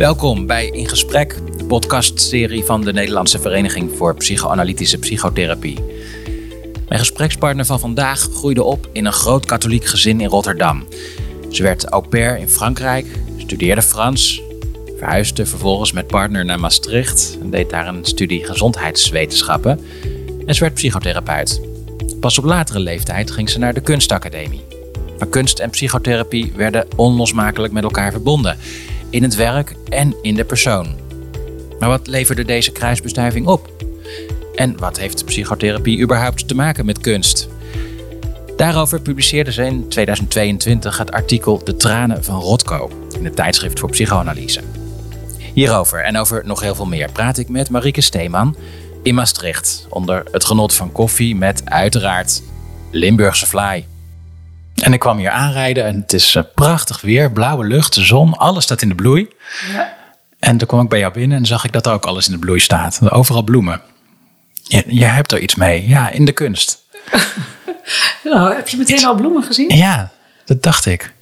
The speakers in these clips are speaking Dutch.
Welkom bij In Gesprek, de podcastserie van de Nederlandse Vereniging voor Psychoanalytische Psychotherapie. Mijn gesprekspartner van vandaag groeide op in een groot katholiek gezin in Rotterdam. Ze werd au pair in Frankrijk, studeerde Frans, verhuisde vervolgens met partner naar Maastricht en deed daar een studie gezondheidswetenschappen en ze werd psychotherapeut. Pas op latere leeftijd ging ze naar de kunstacademie. Maar kunst en psychotherapie werden onlosmakelijk met elkaar verbonden in het werk en in de persoon. Maar wat leverde deze kruisbestuiving op? En wat heeft psychotherapie überhaupt te maken met kunst? Daarover publiceerde ze in 2022 het artikel De tranen van Rotko in het tijdschrift voor psychoanalyse. Hierover en over nog heel veel meer praat ik met Marieke Steeman in Maastricht onder het genot van koffie met uiteraard Limburgse fly. En ik kwam hier aanrijden en het is eh, prachtig weer, blauwe lucht, de zon, alles staat in de bloei. Ja. En toen kwam ik bij jou binnen en zag ik dat er ook alles in de bloei staat. Overal bloemen. Je, je hebt er iets mee, ja, in de kunst. nou, heb je meteen al bloemen gezien? Ja, dat dacht ik.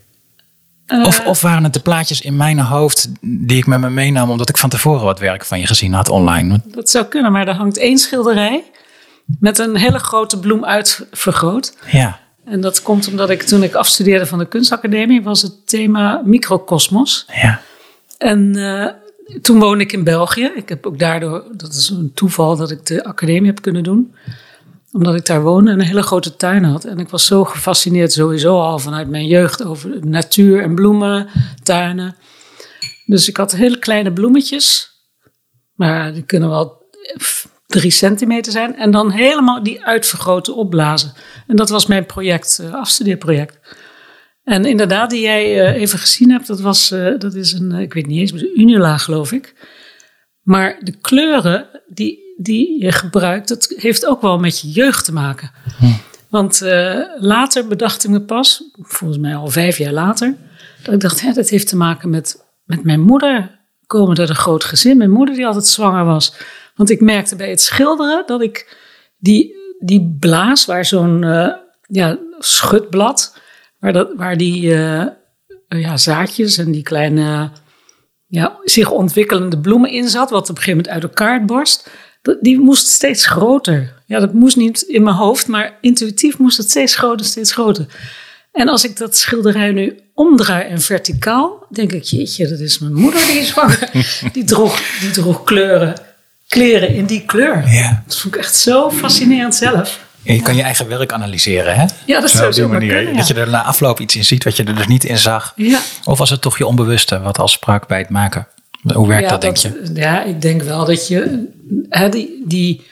Uh, of, of waren het de plaatjes in mijn hoofd die ik met me meenam omdat ik van tevoren wat werk van je gezien had online? Dat zou kunnen, maar er hangt één schilderij met een hele grote bloem uitvergroot. Ja. En dat komt omdat ik toen ik afstudeerde van de kunstacademie was het thema microcosmos. Ja. En uh, toen woonde ik in België. Ik heb ook daardoor, dat is een toeval dat ik de academie heb kunnen doen. Omdat ik daar woonde en een hele grote tuin had. En ik was zo gefascineerd sowieso al vanuit mijn jeugd over natuur en bloemen, tuinen. Dus ik had hele kleine bloemetjes. Maar die kunnen wel drie centimeter zijn. En dan helemaal die uitvergroten opblazen. En dat was mijn project, uh, afstudeerproject. En inderdaad, die jij uh, even gezien hebt, dat, was, uh, dat is een, ik weet niet eens, een Unila geloof ik. Maar de kleuren die, die je gebruikt, dat heeft ook wel met je jeugd te maken. Want later bedacht ik me pas, volgens mij al vijf jaar later, dat ik dacht, hè, dat heeft te maken met, met mijn moeder. Komen uit een groot gezin. Mijn moeder die altijd zwanger was. Want ik merkte bij het schilderen dat ik die, die blaas, waar zo'n uh, ja, schutblad, waar, dat, waar die uh, ja, zaadjes en die kleine ja, zich ontwikkelende bloemen in zat, wat op een gegeven moment uit elkaar borst, die moest steeds groter. Ja, dat moest niet in mijn hoofd, maar intuïtief moest het steeds groter, steeds groter. En als ik dat schilderij nu omdraai en verticaal, denk ik, jeetje, dat is mijn moeder die is zwanger. die, droeg, die droeg kleuren kleren in die kleur. Ja. Dat vond ik echt zo fascinerend zelf. je kan je eigen werk analyseren, hè? Ja, dat is zo manier. Kunnen, ja. Dat je er na afloop iets in ziet wat je er dus niet in zag. Ja. Of was het toch je onbewuste wat al sprak bij het maken? Hoe werkt dat, denk je? Ja, ik denk wel dat je hè, die, die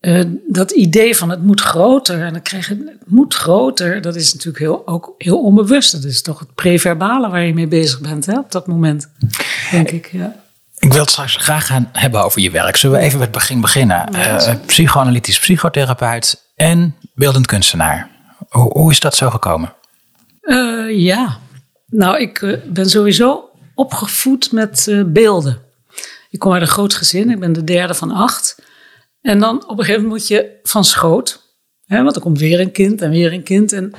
uh, dat idee van het moet groter en dan krijg je het moet groter, dat is natuurlijk heel, ook heel onbewust. Dat is toch het preverbale waar je mee bezig bent hè, op dat moment, denk ik. Ja. Ik wil het straks graag gaan hebben over je werk. Zullen we even met het begin beginnen? Uh, psychoanalytisch psychotherapeut en beeldend kunstenaar. Hoe, hoe is dat zo gekomen? Uh, ja, nou, ik uh, ben sowieso opgevoed met beelden. Ik kom uit een groot gezin, ik ben de derde van acht. En dan op een gegeven moment moet je van schoot. Hè, want er komt weer een kind en weer een kind. En,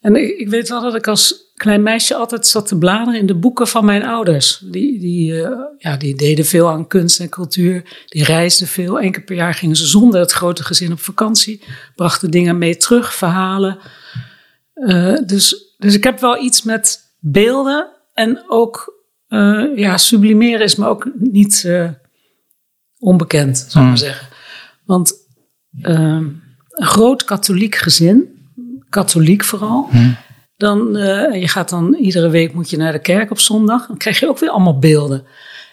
en ik, ik weet wel dat ik als klein meisje altijd zat te bladeren in de boeken van mijn ouders. Die, die, uh, ja, die deden veel aan kunst en cultuur. Die reisden veel. Eén keer per jaar gingen ze zonder het grote gezin op vakantie. Brachten dingen mee terug, verhalen. Uh, dus, dus ik heb wel iets met beelden. En ook, uh, ja, sublimeren is me ook niet onbekend, zou ik maar hmm. zeggen. Want een groot katholiek gezin, katholiek vooral... Hmm dan, uh, je gaat dan iedere week moet je naar de kerk op zondag. Dan krijg je ook weer allemaal beelden.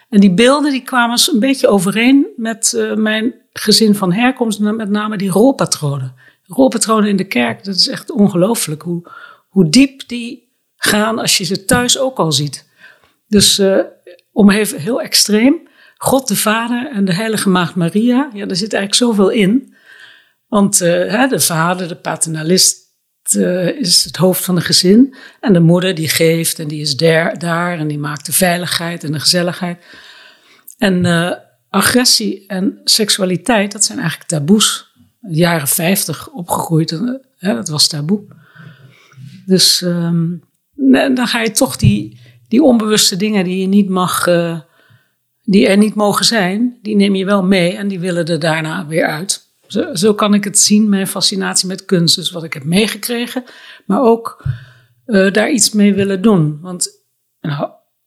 En die beelden die kwamen een beetje overeen met uh, mijn gezin van herkomst. Met name die rolpatronen. Rolpatronen in de kerk, dat is echt ongelooflijk. Hoe, hoe diep die gaan als je ze thuis ook al ziet. Dus uh, om even heel extreem. God de Vader en de Heilige Maagd Maria. Ja, daar zit eigenlijk zoveel in. Want de vader, de paternalist, uh, is het hoofd van een gezin. En de moeder die geeft en die is daar, daar en die maakt de veiligheid en de gezelligheid. En uh, agressie en seksualiteit, dat zijn eigenlijk taboes. Jaren 50 opgegroeid, hè, dat was taboe. Dus um, dan ga je toch die, die onbewuste dingen die je niet mag, eh, die er niet mogen zijn, die neem je wel mee en die willen er daarna weer uit. Zo, zo kan ik het zien, mijn fascinatie met kunst. Dus wat ik heb meegekregen, maar ook eh, daar iets mee willen doen. Want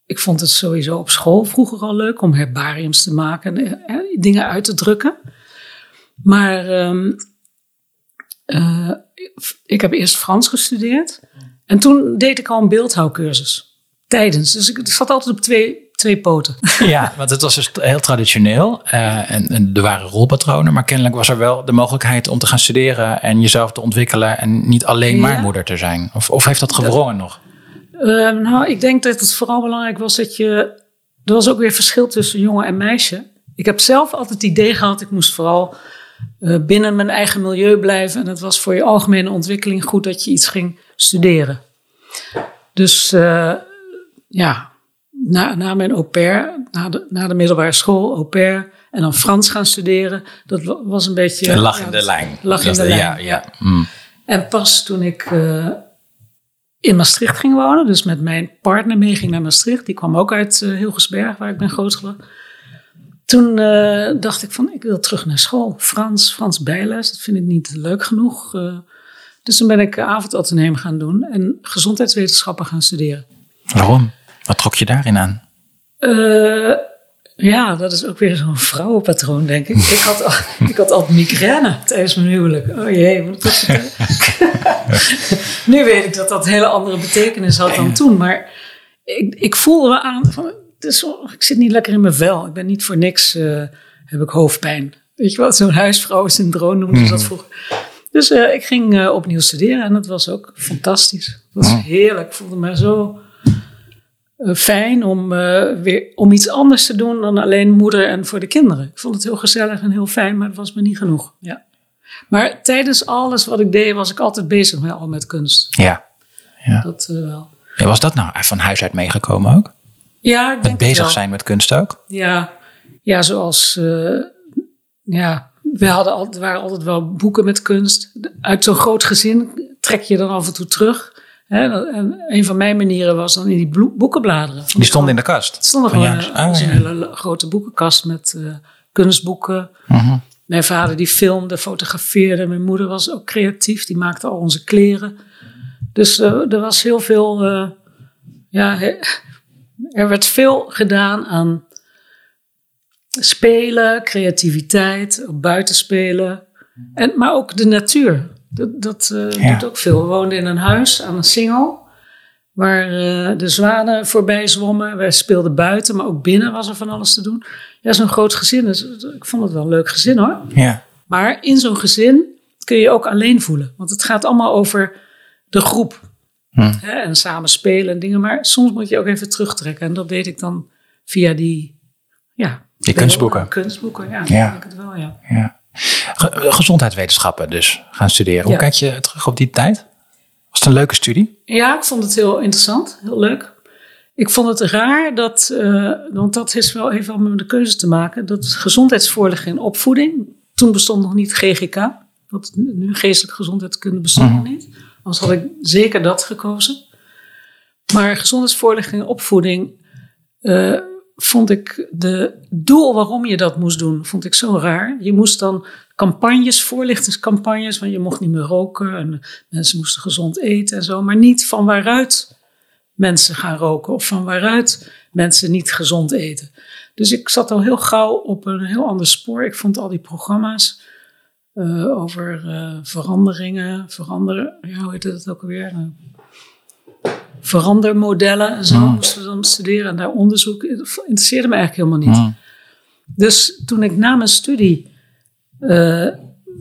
ik vond het sowieso op school vroeger al leuk om herbariums te maken en eh, dingen uit te drukken. Maar ehm, eh, ik heb eerst Frans gestudeerd. En toen deed ik al een beeldhouwcursus. Tijdens. Dus ik zat altijd op twee, twee poten. Ja, want het was dus heel traditioneel. eh, en, en er waren rolpatronen. Maar kennelijk was er wel de mogelijkheid om te gaan studeren. En jezelf te ontwikkelen. En niet alleen maar moeder te zijn. Of, of heeft dat gewrongen nog? Eh, nou, ik denk dat het vooral belangrijk was dat je. Er was ook weer verschil tussen jongen en meisje. Ik heb zelf altijd het idee gehad, ik moest vooral eh, binnen mijn eigen milieu blijven. En het was voor je algemene ontwikkeling goed dat je iets ging studeren. Dus ja, na, na mijn au pair, na de, na de middelbare school, au pair. En dan Frans gaan studeren. Dat wa- was een beetje. Een lag ja, in de lijn. Lag in Dat- de lijn. Ja, ja. Mm. En pas toen ik eh, in Maastricht ging wonen, dus met mijn partner mee ging naar Maastricht, die kwam ook uit eh, Hilgersberg, waar ik ben grootgebracht. Toen eh, dacht ik van, ik wil terug naar school. Frans, Frans bijles, dat vind ik niet leuk genoeg. dus toen ben ik avondatoneum gaan doen en gezondheidswetenschappen gaan studeren. Waarom? Wat trok je daarin aan? Eh, ja, dat is ook weer zo'n vrouwenpatroon, denk ik. Ik had, al, ik had altijd migraine tijdens mijn huwelijk. Oh jee, moet ik dat vertellen? nu weet ik dat dat een hele andere betekenis had dan toen. Maar ik, ik voelde me aan van, ik zit niet lekker in mijn vel. Ik ben niet voor niks, eh, heb ik hoofdpijn. Weet je wat, zo'n huisvrouwensyndroom noemden ze dat vroeger. Dus eh, ik ging opnieuw studeren en dat was ook fantastisch. Het was heerlijk. Ik voelde me zo fijn om, eh, weer, om iets anders te doen dan alleen moeder en voor de kinderen. Ik vond het heel gezellig en heel fijn, maar het was me niet genoeg. Ja. Maar tijdens alles wat ik deed, was ik altijd bezig met, al met kunst. Ja. Dat eh, wel. Ja, Was dat nou van huis uit meegekomen ook? Ja, ik Met denk het bezig wel. zijn met kunst ook? Ja, ja zoals. eh, ja, we hadden al, er waren altijd wel boeken met kunst. Uit zo'n groot gezin trek je dan af en toe terug. Hè? En een van mijn manieren was dan in die bloe- boeken bladeren. Die stonden in de kast. Het stond er Van gewoon een, hele grote boekenkast met eh, kunstboeken. Mhm. Mijn vader die filmde, fotografeerde. Mijn moeder was ook creatief, die maakte al onze kleren. Dus eh, er was heel veel, eh, ja, er werd veel gedaan aan spelen, creativiteit, op buiten spelen. En, maar ook de natuur. Dat, dat eh, Ja. doet ook veel. We woonden in een huis aan een singel. Waar eh, de zwanen voorbij zwommen. Wij speelden buiten, maar ook binnen was er van alles te doen. Ja, zo'n groot gezin. Dus ik vond het wel een leuk gezin hoor. Ja. Maar in zo'n gezin kun je je ook alleen voelen. Want het gaat allemaal over de groep. Hm. Hè, en samen spelen en dingen. Maar soms moet je ook even terugtrekken. En dat deed ik dan via die... Ja, Die kunstboeken. Kunstboeken, ja. Ja. Ik het wel, ja. ja. Ge- Gezondheidswetenschappen dus gaan studeren. Hoe Ja. kijk je terug op die tijd? Was het een leuke studie? Ja, ik vond het heel interessant. Heel leuk. Ik vond het raar dat, eh, want dat is wel even met de keuze te maken, dat gezondheidsvoorlichting en opvoeding, toen bestond nog niet GGK, wat nu geestelijke gezondheidskunde bestond nog niet. Anders had ik zeker dat gekozen. Maar gezondheidsvoorlichting en opvoeding eh, vond ik de doel waarom je dat moest doen, vond ik zo raar. Je moest dan campagnes, voorlichtingscampagnes, want je mocht niet meer roken en mensen moesten gezond eten en zo, maar niet van waaruit mensen gaan roken of van waaruit mensen niet gezond eten. Dus ik zat al heel gauw op een heel ander spoor. Ik vond al die programma's eh, over eh, veranderingen, veranderen, ja, hoe heet het ook alweer? Verandermodellen en zo moesten we dan studeren en daar onderzoek. Interesseerde me eigenlijk helemaal niet. Hm. Dus toen ik na mijn studie eh,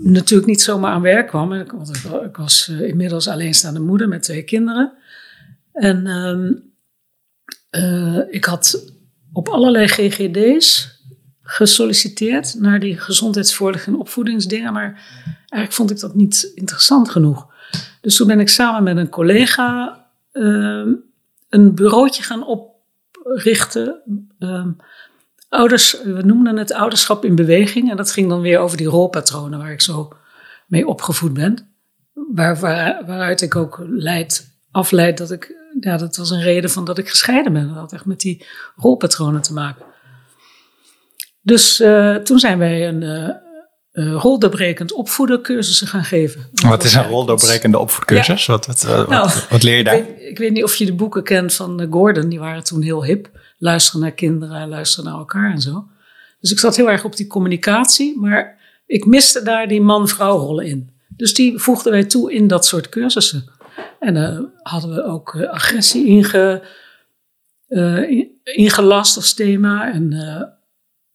natuurlijk niet zomaar aan werk kwam, ik, want ik, wa- ik was eh, inmiddels alleenstaande moeder met twee kinderen. En ehm, eh, ik had op allerlei GGD's gesolliciteerd naar die gezondheidsvoorlichting en opvoedingsdingen, maar eigenlijk vond ik dat niet interessant genoeg. Dus toen ben ik samen met een collega ehm, een bureautje gaan oprichten. ehm, ouders, we noemden het ouderschap in beweging. En dat ging dan weer over die rolpatronen waar ik zo mee opgevoed ben. Waar, waar, waaruit ik ook leid, afleid dat ik ja, dat was een reden van dat ik gescheiden ben. Dat had echt met die rolpatronen te maken. Dus uh, toen zijn wij een uh, uh, roldoorbrekend opvoedercursussen gaan geven. Wat is een roldoorbrekende opvoedcursus? Ja. Wat, wat, wat, nou, wat, leer je daar? Ik weet, ik weet, niet of je de boeken kent van Gordon. Die waren toen heel hip. Luisteren naar kinderen, luisteren naar elkaar en zo. Dus ik zat heel erg op die communicatie. Maar ik miste daar die man-vrouw rollen in. Dus die voegden wij toe in dat soort cursussen. En uh, hadden we ook uh, agressie inge, uh, ingelast als thema en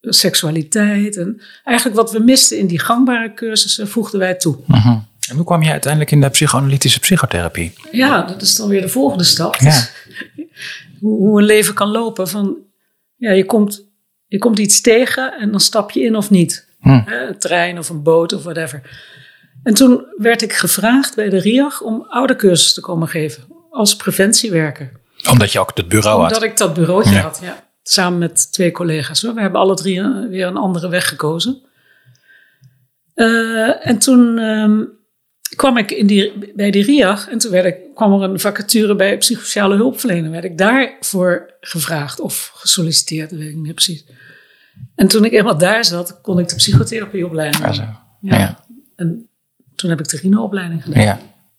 seksualiteit. En eigenlijk wat we misten in die gangbare cursussen voegden wij toe. -huh. En hoe kwam je uiteindelijk in de psychoanalytische psychotherapie? Ja, dat is dan weer de volgende stap. Ja. Dus, hoe, hoe, een leven kan lopen. Van, ja, je, komt, je komt iets tegen en dan stap je in of niet. Hm. Een trein of een boot of whatever. En toen werd ik gevraagd bij de RIAG om oudercursus te komen geven als preventiewerker. Omdat je ook het bureau Omdat had? Omdat ik dat bureautje had, ja. Samen met twee collega's. We hebben alle drie weer een andere weg gekozen. Uh, en toen um, kwam ik in die, bij die RIAG en toen werd ik, kwam er een vacature bij psychosociale hulpverlener. Werd ik daarvoor gevraagd of gesolliciteerd, dat weet ik niet meer precies. En toen ik eenmaal daar zat, kon ik de psychotherapieopleiding doen. Ja, ja. ja. En toen heb ik de Rino-opleiding gedaan. Ja.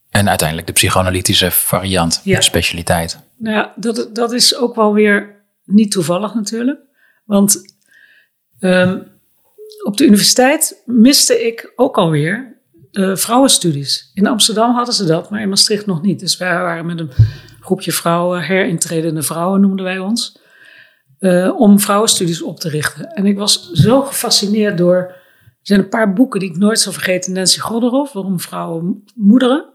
En uiteindelijk de psychoanalytische variant, ja. specialiteit. Nou ja, dat, dat is ook wel weer niet toevallig natuurlijk. Want um, op de universiteit miste ik ook alweer uh, vrouwenstudies. In Amsterdam hadden ze dat, maar in Maastricht nog niet. Dus wij waren met een groepje vrouwen, herintredende vrouwen noemden wij ons, uh, om vrouwenstudies op te richten. En ik was zo gefascineerd door. Er zijn een paar boeken die ik nooit zal vergeten. Nancy Godderhoff, Waarom vrouwen moederen.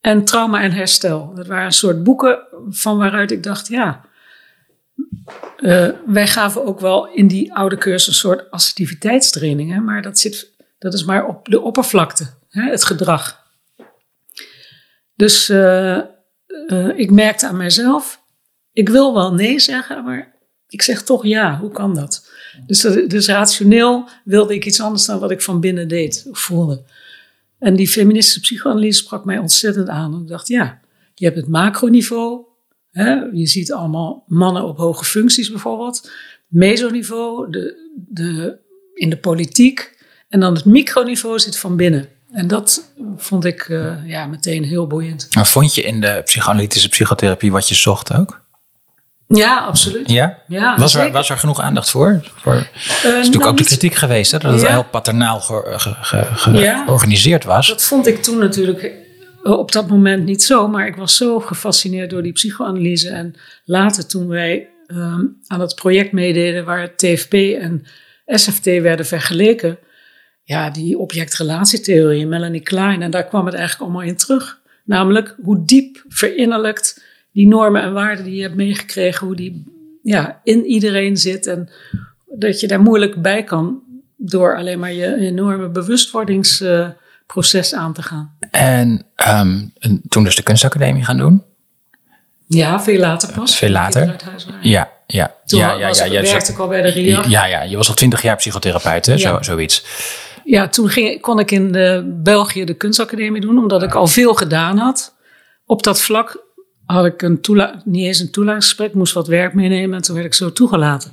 En Trauma en Herstel. Dat waren een soort boeken van waaruit ik dacht, ja, uh, wij gaven ook wel in die oude cursus een soort assertiviteitstrainingen, maar dat, zit, dat is maar op de oppervlakte, hè, het gedrag. Dus uh, uh, ik merkte aan mijzelf, ik wil wel nee zeggen, maar ik zeg toch ja, hoe kan dat? Dus, dus rationeel wilde ik iets anders dan wat ik van binnen deed of voelde. En die feministische psychoanalyse sprak mij ontzettend aan. Ik dacht, ja, je hebt het macroniveau? Je ziet allemaal mannen op hoge functies bijvoorbeeld. Mesoniveau, de, de, in de politiek. En dan het microniveau zit van binnen. En dat vond ik uh, ja, meteen heel boeiend. Maar vond je in de psychoanalytische psychotherapie wat je zocht ook? Ja, absoluut. Ja? ja was, er, was er genoeg aandacht voor? voor uh, is natuurlijk nou, ook de kritiek geweest, hè? dat het ja. heel paternaal ge, ge, ge, ja. georganiseerd was. Dat vond ik toen natuurlijk op dat moment niet zo, maar ik was zo gefascineerd door die psychoanalyse. En later, toen wij um, aan het project meededen waar TFP en SFT werden vergeleken, ja, die object-relatietheorie, Melanie Klein, en daar kwam het eigenlijk allemaal in terug. Namelijk hoe diep verinnerlijkt die normen en waarden die je hebt meegekregen, hoe die ja, in iedereen zit en dat je daar moeilijk bij kan door alleen maar je enorme bewustwordings. Uh, proces aan te gaan. En um, toen dus de kunstacademie gaan doen? Ja, veel later pas. Veel later? Ja, ja. Toen ja, ja, was, ja, ja, werkte ik al bij de RIA. Ja, ja, je was al twintig jaar psychotherapeut, hè? Ja. Zo, zoiets. Ja, toen ging, kon ik in de België de kunstacademie doen, omdat ik al veel gedaan had. Op dat vlak had ik een toela niet eens een toelatingsgesprek, moest wat werk meenemen en toen werd ik zo toegelaten.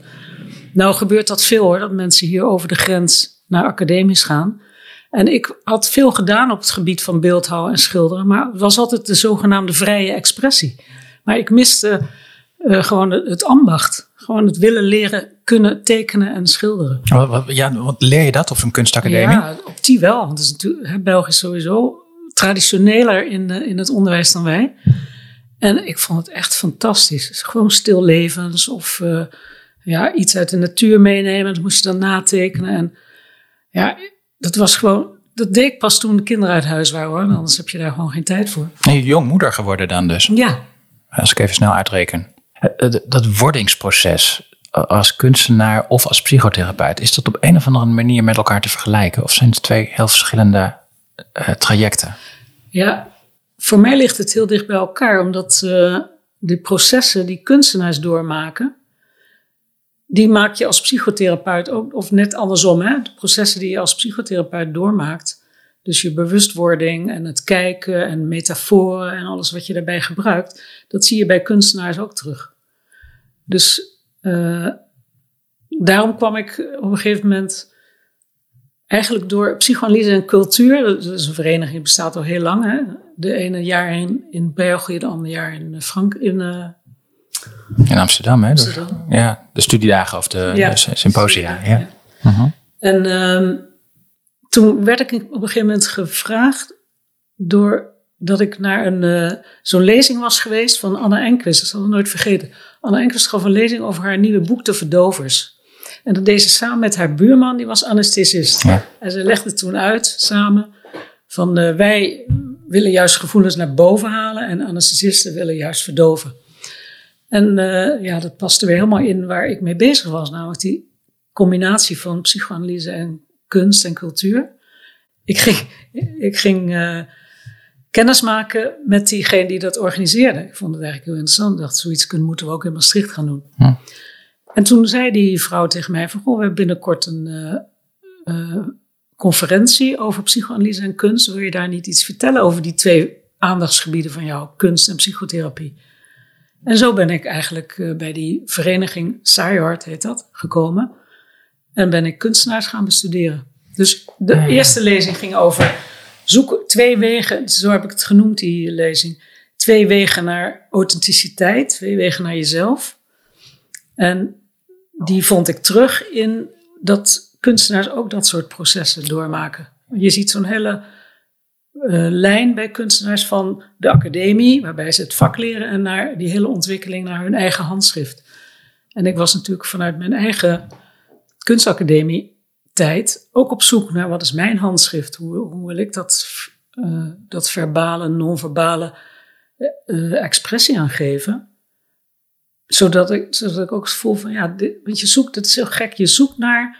Nou gebeurt dat veel hoor, dat mensen hier over de grens naar academisch gaan. En ik had veel gedaan op het gebied van beeldhouwen en schilderen, maar het was altijd de zogenaamde vrije expressie. Maar ik miste uh, gewoon het ambacht. Gewoon het willen leren kunnen tekenen en schilderen. Ja, wat leer je dat op zo'n kunstacademie? Ja, op die wel. Want is natuurlijk, België is sowieso traditioneler in, de, in het onderwijs dan wij. En ik vond het echt fantastisch. Gewoon stillevens of uh, ja, iets uit de natuur meenemen. Dat moest je dan natekenen. En ja, dat was gewoon, dat deed ik pas toen de kinderen uit huis waren hoor. Anders heb je daar gewoon geen tijd voor. Nee, jong moeder geworden dan dus. Ja. Als ik even snel uitreken. Dat wordingsproces als kunstenaar of als psychotherapeut, is dat op een of andere manier met elkaar te vergelijken? Of zijn het twee heel verschillende uh, trajecten? Ja, voor mij ligt het heel dicht bij elkaar, omdat uh, de processen die kunstenaars doormaken, die maak je als psychotherapeut ook, of net andersom, hè? de processen die je als psychotherapeut doormaakt, Dus je bewustwording en het kijken en metaforen en alles wat je daarbij gebruikt, dat zie je bij kunstenaars ook terug. Dus uh, daarom kwam ik op een gegeven moment eigenlijk door psychoanalyse en cultuur, dat is een vereniging bestaat al heel lang. Hè? De ene jaar in, in België, de andere jaar in Frank, in, uh, in Amsterdam, hè? Amsterdam. ja, de studiedagen of de, ja, de symposia. Ja. ja. Uh -huh. En um, toen werd ik op een gegeven moment gevraagd doordat ik naar een, uh, zo'n lezing was geweest van Anna Enquist. Dat zal ik nooit vergeten. Anna Enquist gaf een lezing over haar nieuwe boek De Verdovers. En dat deed ze samen met haar buurman, die was anesthesist. En ze legde toen uit, samen, van uh, wij willen juist gevoelens naar boven halen en anesthesisten willen juist verdoven. En uh, ja, dat paste weer helemaal in waar ik mee bezig was, namelijk die combinatie van psychoanalyse en kunst en cultuur. Ik ging, ik ging uh, kennis maken met diegene die dat organiseerde. Ik vond het eigenlijk heel interessant. Ik dacht, zoiets kunnen, moeten we ook in Maastricht gaan doen. Hm. En toen zei die vrouw tegen mij van, goh, we hebben binnenkort een uh, uh, conferentie over psychoanalyse en kunst. Wil je daar niet iets vertellen over die twee aandachtsgebieden van jou, kunst en psychotherapie? En zo ben ik eigenlijk bij die vereniging Saaiart, heet dat, gekomen. En ben ik kunstenaars gaan bestuderen. Dus de eerste lezing ging over zoek twee wegen, zo heb ik het genoemd, die lezing. Twee wegen naar authenticiteit, twee wegen naar jezelf. En die vond ik terug in dat kunstenaars ook dat soort processen doormaken. Je ziet zo'n hele uh, lijn bij kunstenaars van de academie, waarbij ze het vak leren, en naar die hele ontwikkeling naar hun eigen handschrift. En ik was natuurlijk vanuit mijn eigen kunstacademie tijd ook op zoek naar wat is mijn handschrift? Hoe, hoe wil ik dat, uh, dat verbale, non-verbale uh, expressie aangeven? Zodat ik, zodat ik ook voel van ja, dit, want je zoekt, het is heel gek, je zoekt naar,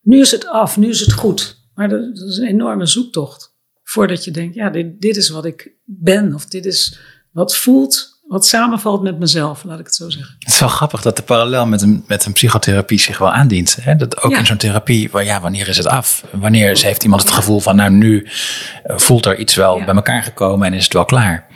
nu is het af, nu is het goed. Maar dat is een enorme zoektocht. Voordat je denkt, ja, dit, dit is wat ik ben, of dit is wat voelt wat samenvalt met mezelf, laat ik het zo zeggen. Het is wel grappig dat de parallel met een, met een psychotherapie zich wel aandient. Hè? Dat ook in zo'n therapie, waar, ja, wanneer is het af? Wanneer heeft iemand het gevoel van, nou nu eh, voelt er iets wel bij elkaar gekomen en is het wel klaar?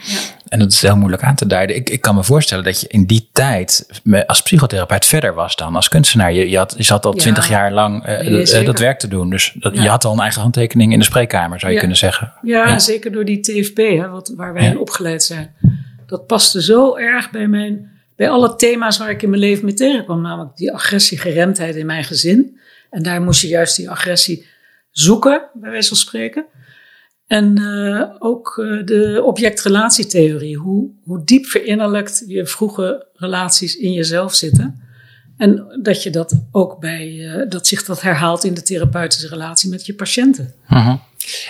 En dat is heel moeilijk aan te duiden. Ik, ik kan me voorstellen dat je in die tijd als psychotherapeut verder was dan als kunstenaar. Je, je, had, je zat al twintig jaar lang uh, dat, werk te doen. Dus dat, je had al een eigen handtekening in de spreekkamer, zou je kunnen zeggen. Ja, zeker door die TFP, hè, wat, waar wij in opgeleid zijn dat paste zo erg bij, mijn, bij alle thema's waar ik in mijn leven mee tegenkwam. Namelijk die agressiegeremdheid in mijn gezin. En daar moest je juist die agressie zoeken, bij wijze van spreken. En uh, ook uh, de object-relatietheorie. Hoe, hoe diep verinnerlijkt je vroege relaties in jezelf zitten. En dat je dat ook bij, uh, dat zich dat herhaalt in de therapeutische relatie met je patiënten. -huh.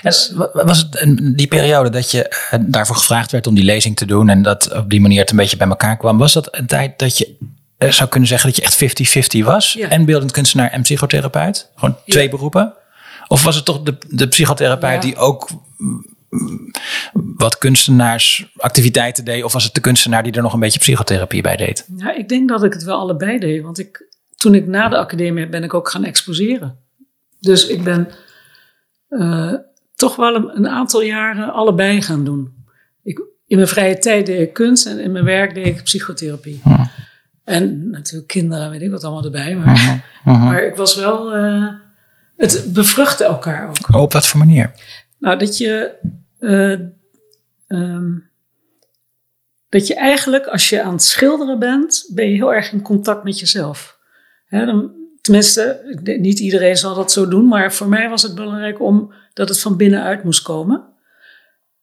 Dus, was het die periode dat je eh, daarvoor gevraagd werd om die lezing te doen en dat op die manier het een beetje bij elkaar kwam, was dat een tijd dat je eh, zou kunnen zeggen dat je echt 50-50 was? En beeldend kunstenaar en psychotherapeut? Gewoon twee beroepen? Of was het toch de, de psychotherapeut die ook wat kunstenaarsactiviteiten deed? Of was het de kunstenaar die er nog een beetje psychotherapie bij deed? Ja, ik denk dat ik het wel allebei deed. Want ik, toen ik na de academie ben ik ook gaan exposeren. Dus ik ben uh, toch wel een, een, aantal jaren allebei gaan doen. Ik, in mijn vrije tijd deed ik kunst en in mijn werk deed ik psychotherapie. En natuurlijk kinderen, weet ik wat allemaal erbij. Maar, maar ik was wel. Uh, het bevruchtte elkaar ook. op wat voor manier? Nou, dat je. Uh, um, dat je eigenlijk, als je aan het schilderen bent, ben je heel erg in contact met jezelf. Dan, Tenminste, niet iedereen zal dat zo doen, maar voor mij was het belangrijk om dat het van binnenuit moest komen.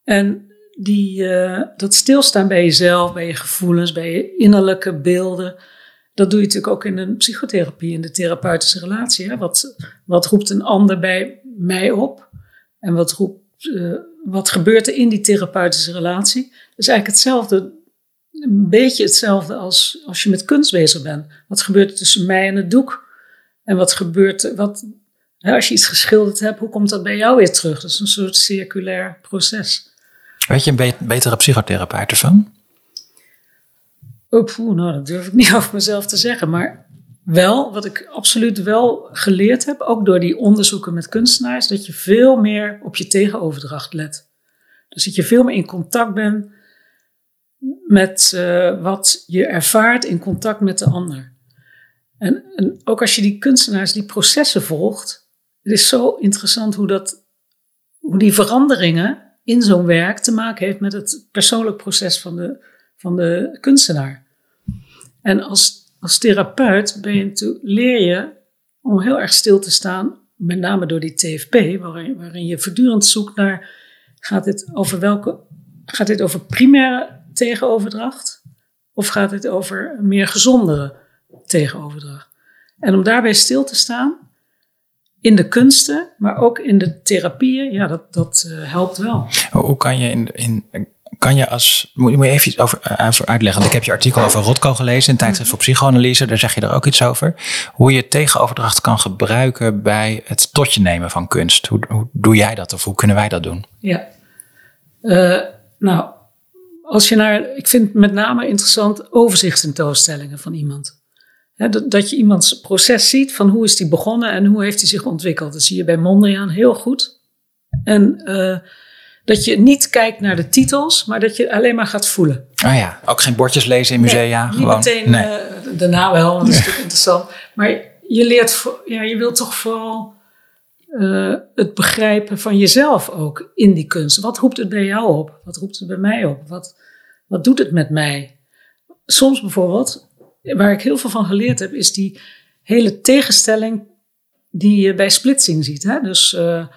En die, uh, dat stilstaan bij jezelf, bij je gevoelens, bij je innerlijke beelden, dat doe je natuurlijk ook in een psychotherapie, in de therapeutische relatie. Hè? Wat, wat roept een ander bij mij op? En wat, roept, uh, wat gebeurt er in die therapeutische relatie? Dat is eigenlijk hetzelfde, een beetje hetzelfde als als je met kunst bezig bent. Wat gebeurt er tussen mij en het doek? En wat gebeurt, wat, als je iets geschilderd hebt, hoe komt dat bij jou weer terug? Dat is een soort circulair proces. Weet je een betere psychotherapeut ervan? Oh, poeh, nou, dat durf ik niet over mezelf te zeggen. Maar wel, wat ik absoluut wel geleerd heb, ook door die onderzoeken met kunstenaars, dat je veel meer op je tegenoverdracht let. Dus dat je veel meer in contact bent met uh, wat je ervaart in contact met de ander. En, en, ook als je die kunstenaars, die processen volgt, het is zo interessant hoe, dat, hoe die veranderingen in zo'n werk te maken heeft met het persoonlijk proces van de, van de kunstenaar. En als als therapeut ben je, leer je om heel erg stil te staan, met name door die TFP, waarin, waarin je voortdurend zoekt naar, gaat dit over welke, gaat dit over primaire tegenoverdracht of gaat dit over meer gezondere tegenoverdracht? En om daarbij stil te staan, in de kunsten, maar ook in de therapieën, ja, dat, dat uh, helpt wel. Hoe kan je in, in kan je als, moet, je even iets over, uh, uitleggen. Ik heb je artikel over Rotko gelezen in Tijdschrift voor Psychoanalyse. Daar zeg je er ook iets over. Hoe je tegenoverdracht kan gebruiken bij het totje nemen van kunst. Hoe, hoe doe jij dat of hoe kunnen wij dat doen? Ja, uh, nou, als je naar, ik vind met name interessant overzichtstentoonstellingen van iemand. dat, dat je iemands proces ziet van hoe is die begonnen en hoe heeft hij zich ontwikkeld. Dat zie je bij Mondriaan heel goed. En uh, dat je niet kijkt naar de titels, maar dat je alleen maar gaat voelen. Ah ja, ook geen bordjes lezen in musea. Nee, niet meteen, nee. Uh, daarna wel, want dat is natuurlijk interessant. Maar je leert, ja, je wilt toch vooral uh, het begrijpen van jezelf ook in die kunst. Wat roept het bij jou op? Wat roept het bij mij op? Wat, wat doet het met mij? Soms bijvoorbeeld, waar ik heel veel van geleerd heb, is die hele tegenstelling die je bij splitsing ziet. Hè? Dus uh,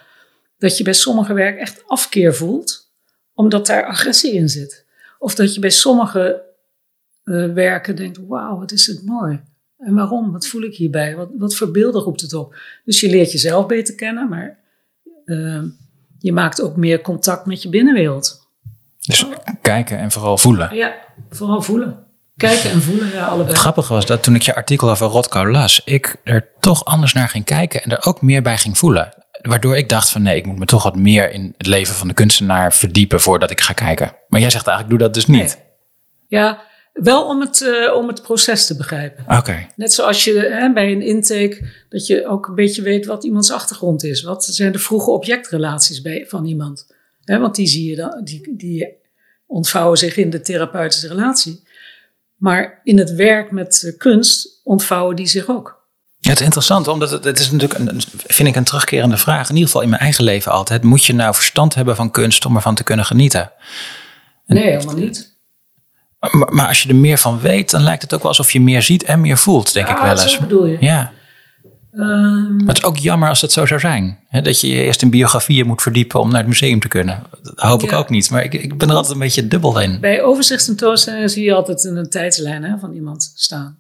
dat je bij sommige werk echt afkeer voelt, omdat daar agressie in zit. Of dat je bij sommige uh, werken denkt, wauw, wat is het mooi. En waarom? Wat voel ik hierbij? Wat, wat voor beelden roept het op? Dus je leert jezelf beter kennen, maar uh, je maakt ook meer contact met je binnenwereld. Dus kijken en vooral voelen. Ja, vooral voelen. Kijken en voelen, ja, allebei. Het grappige was dat toen ik je artikel over Rotko las, ik er toch anders naar ging kijken en er ook meer bij ging voelen waardoor ik dacht van nee, ik moet me toch wat meer in het leven van de kunstenaar verdiepen voordat ik ga kijken. Maar jij zegt eigenlijk, doe dat dus niet. Ja, wel om het, uh, om het proces te begrijpen. Oké. Net zoals je hè, bij een intake, dat je ook een beetje weet wat iemands achtergrond is. Wat zijn de vroege objectrelaties bij, van iemand? Hè, want die zie je dan, die, die ontvouwen zich in de therapeutische relatie. Maar in het werk met kunst ontvouwen die zich ook. Ja, het is interessant, omdat het, het is natuurlijk, een, vind ik, een terugkerende vraag. In ieder geval in mijn eigen leven altijd. Moet je nou verstand hebben van kunst om ervan te kunnen genieten? Nee, helemaal niet. Maar, maar, als je er meer van weet, dan lijkt het ook wel alsof je meer ziet en meer voelt, denk ik wel eens. Dat bedoel je. Ja. Um, maar het is ook jammer als het zo zou zijn. Hè? Dat je je eerst in biografieën moet verdiepen om naar het museum te kunnen. Dat hoop ja. ik ook niet. Maar ik, ik ben er altijd een beetje dubbel in. Bij overzichtstentoonstellingen zie je altijd een tijdslijn hè, van iemand staan.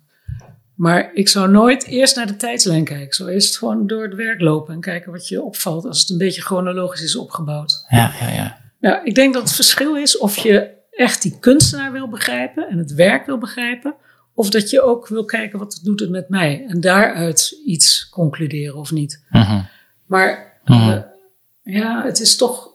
Maar ik zou nooit eerst naar de tijdslijn kijken. Zou eerst gewoon door het werk lopen en kijken wat je opvalt als het een beetje chronologisch is opgebouwd. Ja, ja, ja. Nou, ik denk dat het verschil is of je echt die kunstenaar wil begrijpen en het werk wil begrijpen. Of dat je ook wil kijken wat doet het met mij. En daaruit iets concluderen of niet. Uh -huh. Maar uh -huh. uh, ja, het is toch,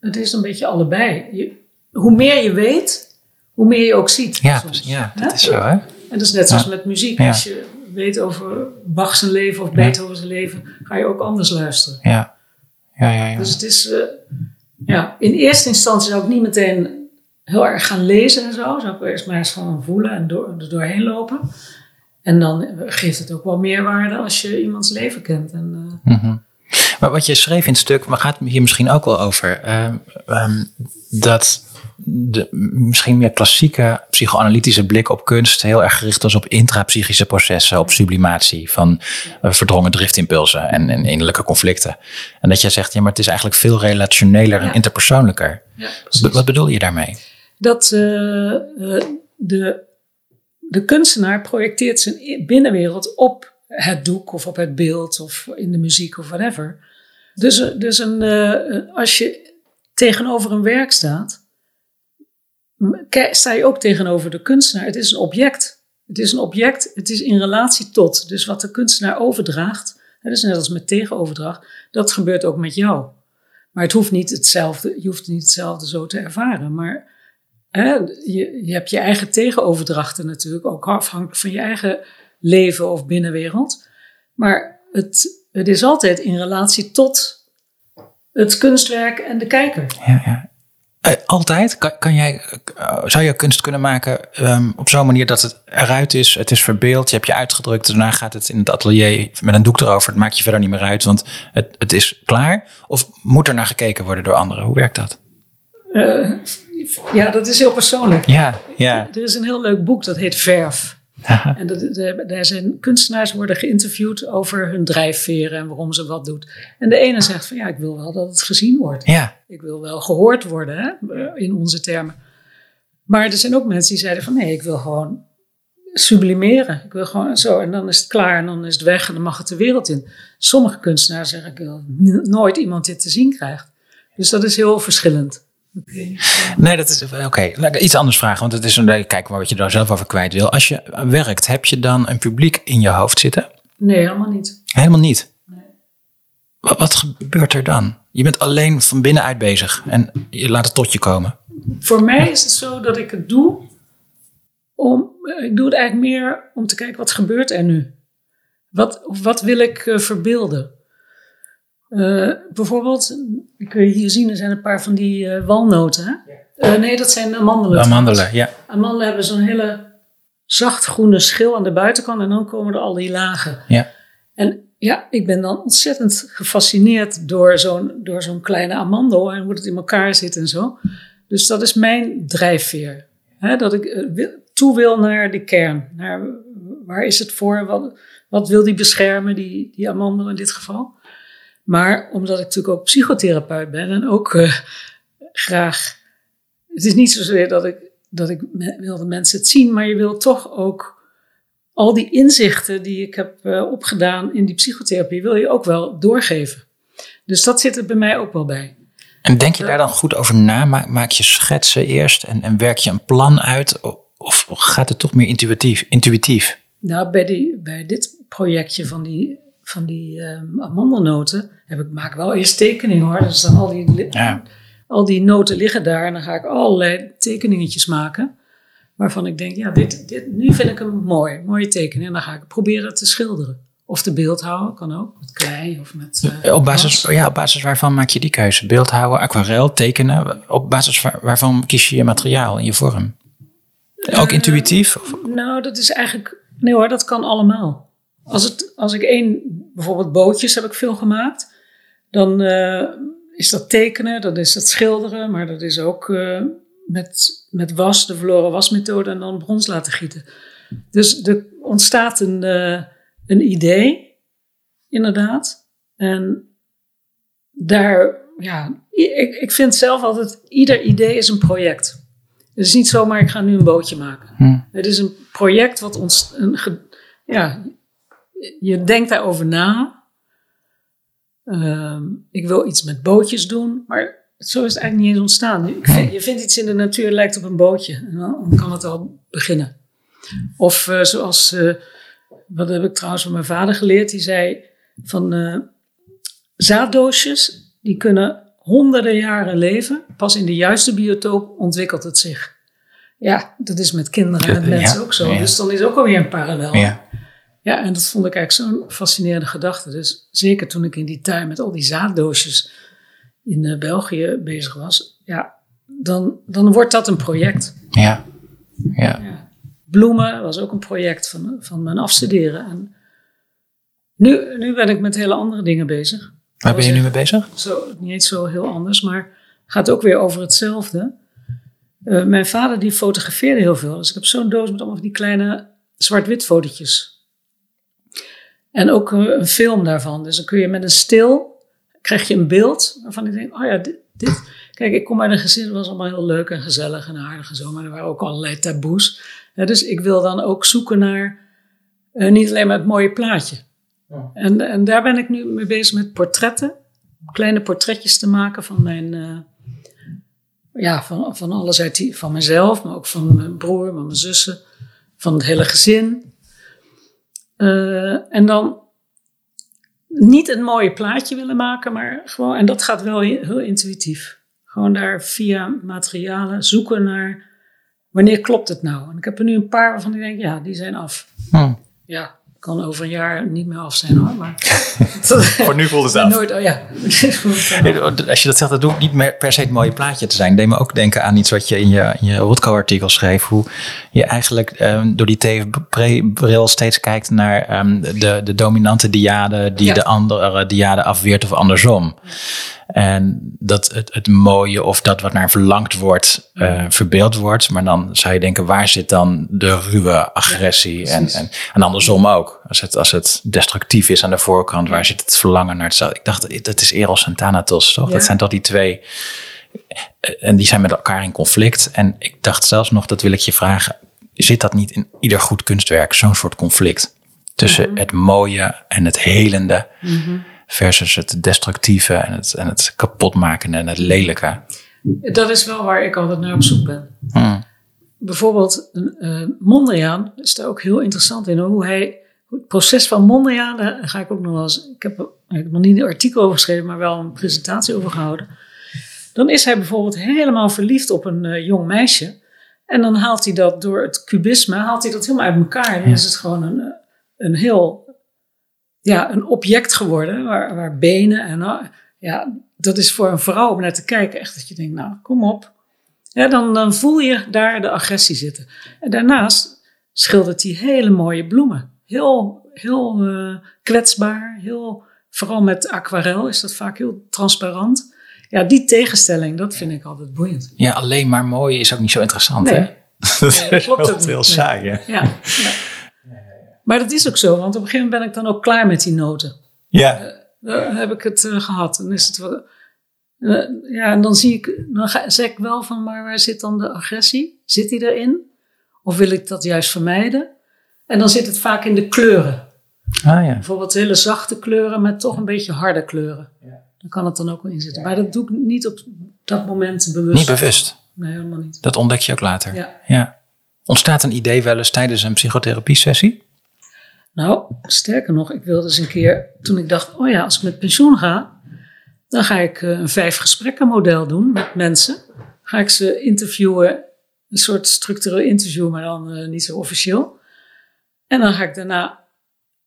het is een beetje allebei. Je, hoe meer je weet, hoe meer je ook ziet. Ja, soms. ja dat is zo hè. En dat is net zoals met muziek. Als je weet over Bach's leven of Beethoven's leven, ga je ook anders luisteren. Ja. Ja, ja, ja. Dus het is, uh, ja, in eerste instantie zou ik niet meteen heel erg gaan lezen en zo. Zou ik eerst maar eens gewoon voelen en door, er doorheen lopen. En dan geeft het ook wel meerwaarde als je iemands leven kent. En, uh, mm -hmm. Maar wat je schreef in het stuk, maar gaat hier misschien ook wel over, uh, um, dat de misschien meer klassieke psychoanalytische blik op kunst heel erg gericht was op intrapsychische processen, op sublimatie van uh, verdrongen driftimpulsen en, en, innerlijke conflicten. En dat jij zegt, ja, maar het is eigenlijk veel relationeler ja. en interpersoonlijker. Ja, wat, wat, bedoel je daarmee? Dat uh, de, de kunstenaar projecteert zijn binnenwereld op het doek of op het beeld of in de muziek of whatever. Dus, dus een, uh, als je tegenover een werk staat, sta je ook tegenover de kunstenaar. Het is een object. Het is een object, het is in relatie tot. Dus wat de kunstenaar overdraagt, dat is net als met tegenoverdracht, dat gebeurt ook met jou. Maar het hoeft niet hetzelfde, je hoeft niet hetzelfde zo te ervaren. Maar hè, je, je hebt je eigen tegenoverdrachten natuurlijk, ook afhankelijk van je eigen leven of binnenwereld. Maar het, het is altijd in relatie tot het kunstwerk en de kijker. Ja, ja. Eh, altijd? Kan, kan jij, eh, zou je kunst kunnen maken ehm, op zo'n manier dat het eruit is, het is verbeeld, je hebt je uitgedrukt, daarna gaat het in het atelier met een doek erover, het maakt je verder niet meer uit, want het, het is klaar? Of moet er naar gekeken worden door anderen? Hoe werkt dat? Eh, ja, dat is heel persoonlijk. Ja, ja. Er is een heel leuk boek dat heet Verf. En daar zijn kunstenaars worden geïnterviewd over hun drijfveren en waarom ze wat doet. En de ene zegt van ja, ik wil wel dat het gezien wordt. Ja. Ik wil wel gehoord worden hè, in onze termen. Maar er zijn ook mensen die zeiden van nee, ik wil gewoon sublimeren. Ik wil gewoon zo en dan is het klaar en dan is het weg en dan mag het de wereld in. Sommige kunstenaars zeggen ik wil nooit iemand dit te zien krijgt. Dus dat is heel verschillend. Nee, dat is oké. Okay. Iets anders vragen, want het is een kijk maar wat je daar zelf over kwijt wil. Als je werkt, heb je dan een publiek in je hoofd zitten? Nee, helemaal niet. Helemaal niet. Nee. Wat, wat gebeurt er dan? Je bent alleen van binnenuit bezig en je laat het tot je komen. Voor mij is het zo dat ik het doe om. Ik doe het eigenlijk meer om te kijken wat gebeurt er nu. Wat, wat wil ik uh, verbeelden? Uh, bijvoorbeeld, kun je hier zien, er zijn een paar van die uh, walnoten. Uh, nee, dat zijn amandelen. Amandelen, ja. Amandelen hebben zo'n hele zacht groene schil aan de buitenkant en dan komen er al die lagen. Ja. En ja, ik ben dan ontzettend gefascineerd door zo'n, door zo'n kleine amandel en hoe het in elkaar zit en zo. Dus dat is mijn drijfveer. Hè, dat ik toe wil naar de kern. Naar waar is het voor? Wat, wat wil die beschermen, die, die amandel in dit geval? Maar omdat ik natuurlijk ook psychotherapeut ben en ook uh, graag. Het is niet zozeer dat ik, dat ik wil dat mensen het zien, maar je wil toch ook al die inzichten die ik heb uh, opgedaan in die psychotherapie, wil je ook wel doorgeven. Dus dat zit er bij mij ook wel bij. En denk je daar dan goed over na? Maak, maak je schetsen eerst en, en werk je een plan uit? Of gaat het toch meer intuïtief? intuïtief? Nou, bij, die, bij dit projectje van die van die um, amandelnoten heb ik, maak wel eerst tekening hoor. Dus dan al die, ja. al die noten liggen daar en dan ga ik allerlei tekeningetjes maken. Waarvan ik denk, ja, dit, dit, nu vind ik hem mooi, mooie tekening. En dan ga ik proberen te schilderen. Of te beeldhouden, kan ook. Met klei of met. Uh, op, basis, ja, op basis waarvan maak je die keuze? Beeldhouden, aquarel, tekenen. Op basis waarvan kies je je materiaal en je vorm? Ook uh, intuïtief? Of? Nou, dat is eigenlijk. Nee hoor, dat kan allemaal. Als, het, als ik één, bijvoorbeeld bootjes heb ik veel gemaakt, dan uh, is dat tekenen, dat is dat schilderen, maar dat is ook uh, met, met was, de verloren wasmethode en dan brons laten gieten. Dus er ontstaat een, uh, een idee, inderdaad. En daar, ja, ik, ik vind zelf altijd, ieder idee is een project. Het is niet zomaar, ik ga nu een bootje maken. Hm. Het is een project wat ons, een, ja, je denkt daarover na. Uh, ik wil iets met bootjes doen, maar zo is het eigenlijk niet eens ontstaan. je vindt iets in de natuur, lijkt op een bootje. En dan kan het al beginnen. Of uh, zoals, uh, wat heb ik trouwens van mijn vader geleerd, die zei van uh, zaaddoosjes, die kunnen honderden jaren leven. Pas in de juiste biotoop ontwikkelt het zich. Ja, dat is met kinderen en met mensen ook zo. Dus dan is ook alweer een parallel. Ja. Ja, en dat vond ik eigenlijk zo'n fascinerende gedachte. Dus zeker toen ik in die tuin met al die zaaddoosjes in uh, België bezig was, ja, dan, dan wordt dat een project. Ja. ja. ja. Bloemen was ook een project van, van mijn afstuderen. En nu, nu ben ik met hele andere dingen bezig. Waar ben je nu mee bezig? Zo, niet eens zo heel anders, maar gaat ook weer over hetzelfde. Uh, mijn vader die fotografeerde heel veel. Dus ik heb zo'n doos met allemaal van die kleine zwart-wit fotootjes. En ook een film daarvan. Dus dan kun je met een stil, krijg je een beeld waarvan ik denk, oh ja, dit, dit. Kijk, ik kom uit een gezin, dat was allemaal heel leuk en gezellig en aardig en zo, maar er waren ook allerlei taboes. dus ik wil dan ook zoeken naar, uh, niet alleen maar het mooie plaatje. Ja. En, en daar ben ik nu mee bezig met portretten. Kleine portretjes te maken van mijn, uh, ja, van, van alles uit die, van mezelf, maar ook van mijn broer, van mijn zussen, van het hele gezin. Uh, en dan niet een mooie plaatje willen maken, maar gewoon, en dat gaat wel heel intuïtief. Gewoon daar via materialen zoeken naar wanneer klopt het nou. En ik heb er nu een paar waarvan ik denk, ja, die zijn af. Hm. Ja, kan over een jaar niet meer af zijn hoor. Maar Voor nu voelt het af. Nooit, oh ja. Als je dat zegt, dat hoeft niet meer per se het mooie plaatje te zijn. Deed me ook denken aan iets wat je in je, in je Rothko-artikel schreef. Hoe je eigenlijk um, door die TV-bril steeds kijkt naar um, de, de dominante diade die Ja. de andere diade afweert of andersom. En dat het, het mooie of dat wat naar verlangd wordt, eh, verbeeld wordt. Maar dan zou je denken, waar zit dan de ruwe agressie? en, en, en andersom ook. Als het, als het destructief is aan de voorkant, waar zit het verlangen naar hetzelfde? Ik dacht, dat is Eros en Thanatos, toch? Ja. Dat zijn toch die twee... eh, En die zijn met elkaar in conflict. En ik dacht zelfs nog, dat wil ik je vragen. Zit dat niet in ieder goed kunstwerk, zo'n soort conflict? Tussen Mhm. het mooie en het helende versus het destructieve en het, en het kapotmakende en het lelijke. Dat is wel waar ik altijd naar op zoek ben. Hmm. Bijvoorbeeld eh Mondriaan is daar ook heel interessant in. Hoe hij, het proces van Mondriaan, daar ga ik ook nog wel eens... Ik heb, ik heb nog niet een artikel over geschreven, maar wel een presentatie over gehouden. Dan is hij bijvoorbeeld helemaal verliefd op een eh, jong meisje. En dan haalt hij dat door het kubisme, haalt hij dat helemaal uit elkaar. Dan Ja. is het gewoon een, eh, een heel... Ja, een object geworden, waar, waar benen en... ja, dat is voor een vrouw om naar te kijken echt dat je denkt, nou, kom op. Ja, dan, dan voel je daar de agressie zitten. En daarnaast schildert hij hele mooie bloemen. Heel, heel eh, kwetsbaar. Heel, vooral met aquarel is dat vaak heel transparant. Ja, die tegenstelling, dat vind ik altijd boeiend. Ja, alleen maar mooi is ook niet zo interessant, Nee. hè? Dat Nee, dat klopt heel Nee. saai, hè? Ja, ja. Maar dat is ook zo, want op een gegeven moment ben ik dan ook klaar met die noten. Ja, Dan heb ik het eh, gehad. Dan is het wel, eh, ja, en dan zie ik, dan ga, zeg ik wel van, maar waar zit dan de agressie? Zit die erin? Of wil ik dat juist vermijden? En dan zit het vaak in de kleuren. ah ja. Bijvoorbeeld hele zachte kleuren met toch een beetje harde kleuren. Dan kan het dan ook wel in zitten. Maar dat doe ik niet op dat moment bewust. Niet bewust. Nee, helemaal niet. Dat ontdek je ook later. Ja. ja. Ontstaat een idee wel eens tijdens een psychotherapie-sessie? Nou, sterker nog, ik wilde eens een keer, toen ik dacht, oh ja, als ik met pensioen ga, dan ga ik eh, een vijf gesprekken model doen met mensen. Ga ik ze interviewen, een soort structureel interview, maar dan eh, niet zo officieel. En dan ga ik daarna,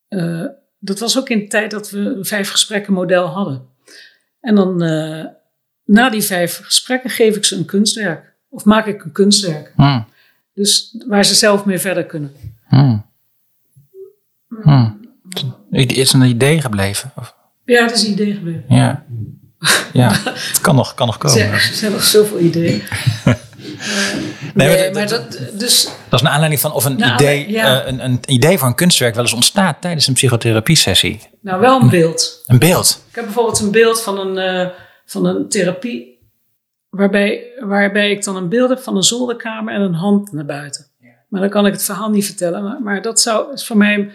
eh, dat was ook in de tijd dat we een vijf gesprekken model hadden. En dan, na die vijf gesprekken, geef ik ze een kunstwerk. Of maak ik een kunstwerk. Hmm. Dus waar ze zelf mee verder kunnen. Hmm. Hmm. Is een idee gebleven? Of- Ja, dat is een idee gebleven. Ja. Ja, het kan nog, kan nog komen. Er zijn nog zoveel ideeën. Nee, nee, maar dat, dus, Dat is naar aanleiding van of een, Nou, idee, ja. eh, een, een idee voor een kunstwerk wel eens ontstaat tijdens een psychotherapie-sessie. nou wel een beeld. Een beeld. Ik heb bijvoorbeeld een beeld van een, eh, van een therapie, waarbij, waarbij ik dan een beeld heb van een zolderkamer en een hand naar buiten. Maar dan kan ik het verhaal niet vertellen. Maar, maar dat zou is voor mij,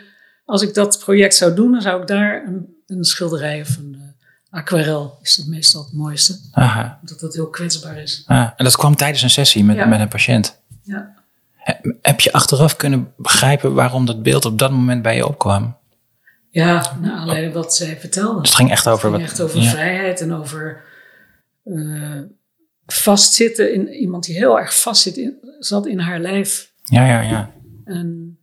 als ik dat project zou doen, dan zou ik daar een, een schilderij of een eh, aquarel, is dat meestal het mooiste. Aha. Omdat dat heel kwetsbaar is. Ah, en dat kwam tijdens een sessie met, Ja. met een patiënt. Ja. He- Heb je achteraf kunnen begrijpen waarom dat beeld op dat moment bij je opkwam? Ja, naar aanleiding wat zij vertelde. Dus het ging echt over Het wat. ging echt over ja. vrijheid en over eh, vastzitten in iemand die heel erg vastzit in, zat in haar lijf. ja, ja, ja. En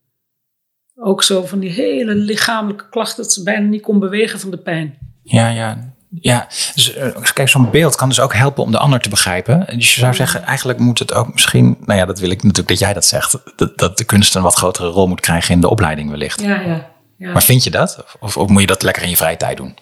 ook zo van die hele lichamelijke klachten dat ze bijna niet kon bewegen van de pijn. Ja, ja. Ja, dus eh, kijk, zo'n beeld kan dus ook helpen om de ander te begrijpen. Dus je zou zeggen, eigenlijk moet het ook misschien, nou ja, dat wil ik natuurlijk dat jij dat zegt, dat, dat de kunst een wat grotere rol moet krijgen in de opleiding wellicht. Ja, ja. ja. Maar vind je dat? Of, of moet je dat lekker in je vrije tijd doen?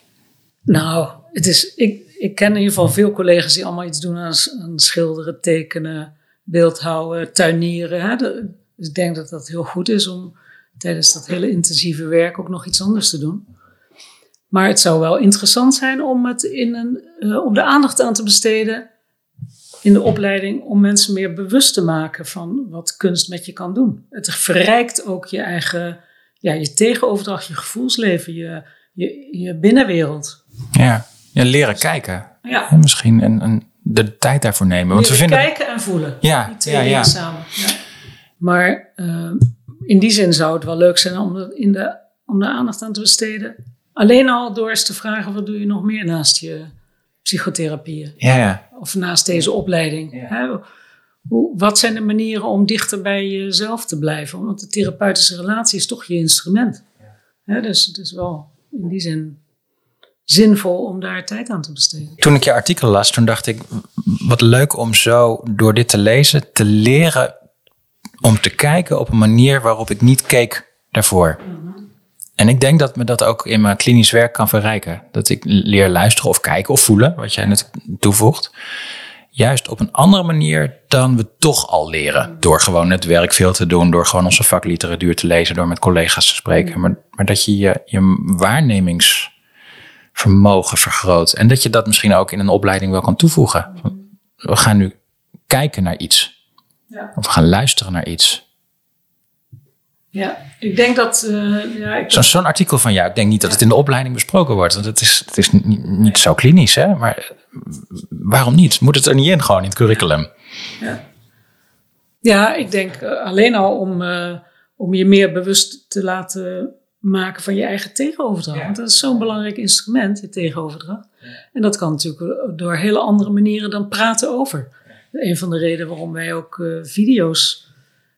Nou, het is, ik, ik ken in ieder geval veel collega's die allemaal iets doen aan, schilderen, tekenen, beeldhouden, tuinieren. Hè? De- dus ik denk dat dat heel goed is om tijdens dat hele intensieve werk ook nog iets anders te doen. Maar het zou wel interessant zijn om, het in een, eh, om de aandacht aan te besteden in de opleiding om mensen meer bewust te maken van wat kunst met je kan doen. Het verrijkt ook je eigen, ja, je tegenoverdracht, je gevoelsleven, je, je, je binnenwereld. Ja, ja leren kijken. Ja, En misschien en, en de tijd daarvoor nemen. Want we vinden. kijken en voelen. Ja, Die twee ja, ja. samen. Ja. Maar eh, in die zin zou het wel leuk zijn om, er in de, om de aandacht aan te besteden. Alleen al door eens te vragen, wat doe je nog meer naast je psychotherapieën? Ja, ja. Of naast deze opleiding? Hè? hoe, wat zijn de manieren om dichter bij jezelf te blijven? Want de therapeutische relatie is toch je instrument. Hè, dus het is wel in die zin zinvol om daar tijd aan te besteden. Toen ik je artikel las, toen dacht ik, wat leuk om zo door dit te lezen te leren om te kijken op een manier waarop ik niet keek daarvoor. En ik denk dat me dat ook in mijn klinisch werk kan verrijken. Dat ik leer luisteren of kijken of voelen, wat jij net toevoegt. Juist op een andere manier dan we toch al leren. Door gewoon het werk veel te doen, door gewoon onze vakliteratuur te lezen, door met collega's te spreken. Maar, maar dat je, je je waarnemingsvermogen vergroot. En dat je dat misschien ook in een opleiding wel kan toevoegen. We gaan nu kijken naar iets. Ja. Of we gaan luisteren naar iets. Ja, ik denk dat. eh, ja, ik, Zo- Zo'n artikel van jou, ik denk niet dat het in de opleiding besproken wordt. Want het is, het is niet, niet zo klinisch, hè? Maar eh, waarom niet? Moet het er niet in, gewoon in het curriculum? ja, ik denk eh, alleen al om, eh, om je meer bewust te laten maken van je eigen tegenoverdracht. Ja. Want dat is zo'n belangrijk instrument, je tegenoverdracht. En dat kan natuurlijk door hele andere manieren dan praten over. Een van de redenen waarom wij ook eh, video's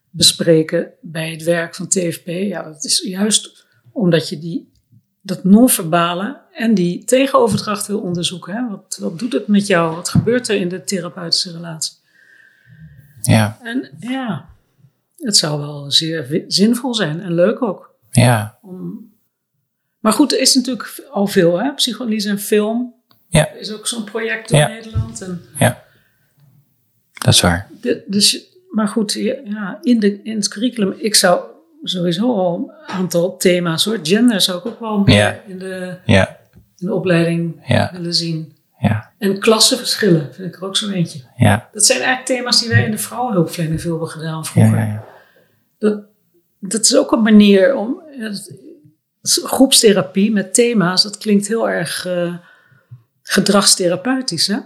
bespreken bij het werk van TFP, ja, dat is juist omdat je die, dat non-verbale en die tegenoverdracht wil onderzoeken. Hè? Wat, wat doet het met jou? Wat gebeurt er in de therapeutische relatie? Ja, En ja, het zou wel zeer zinvol zijn en leuk ook. ja, Om... Maar goed, er is natuurlijk al veel, hè? Psychoanalyse en film. Ja. Er is ook zo'n project in Ja. Nederland. En ja. Dat is waar. de- dus, maar goed, ja, in, de, in het curriculum, ik zou sowieso al een aantal thema's, hoor. Gender zou ik ook wel meer in, de, Ja, in de opleiding willen zien. ja, En klassenverschillen vind ik er ook zo eentje. ja. Dat zijn eigenlijk thema's die wij in de vrouwenhulpverlening veel hebben gedaan vroeger. ja, ja. Dat, dat is ook een manier om. dat- groepstherapie met thema's, dat klinkt heel erg eh, gedragstherapeutisch. Hè?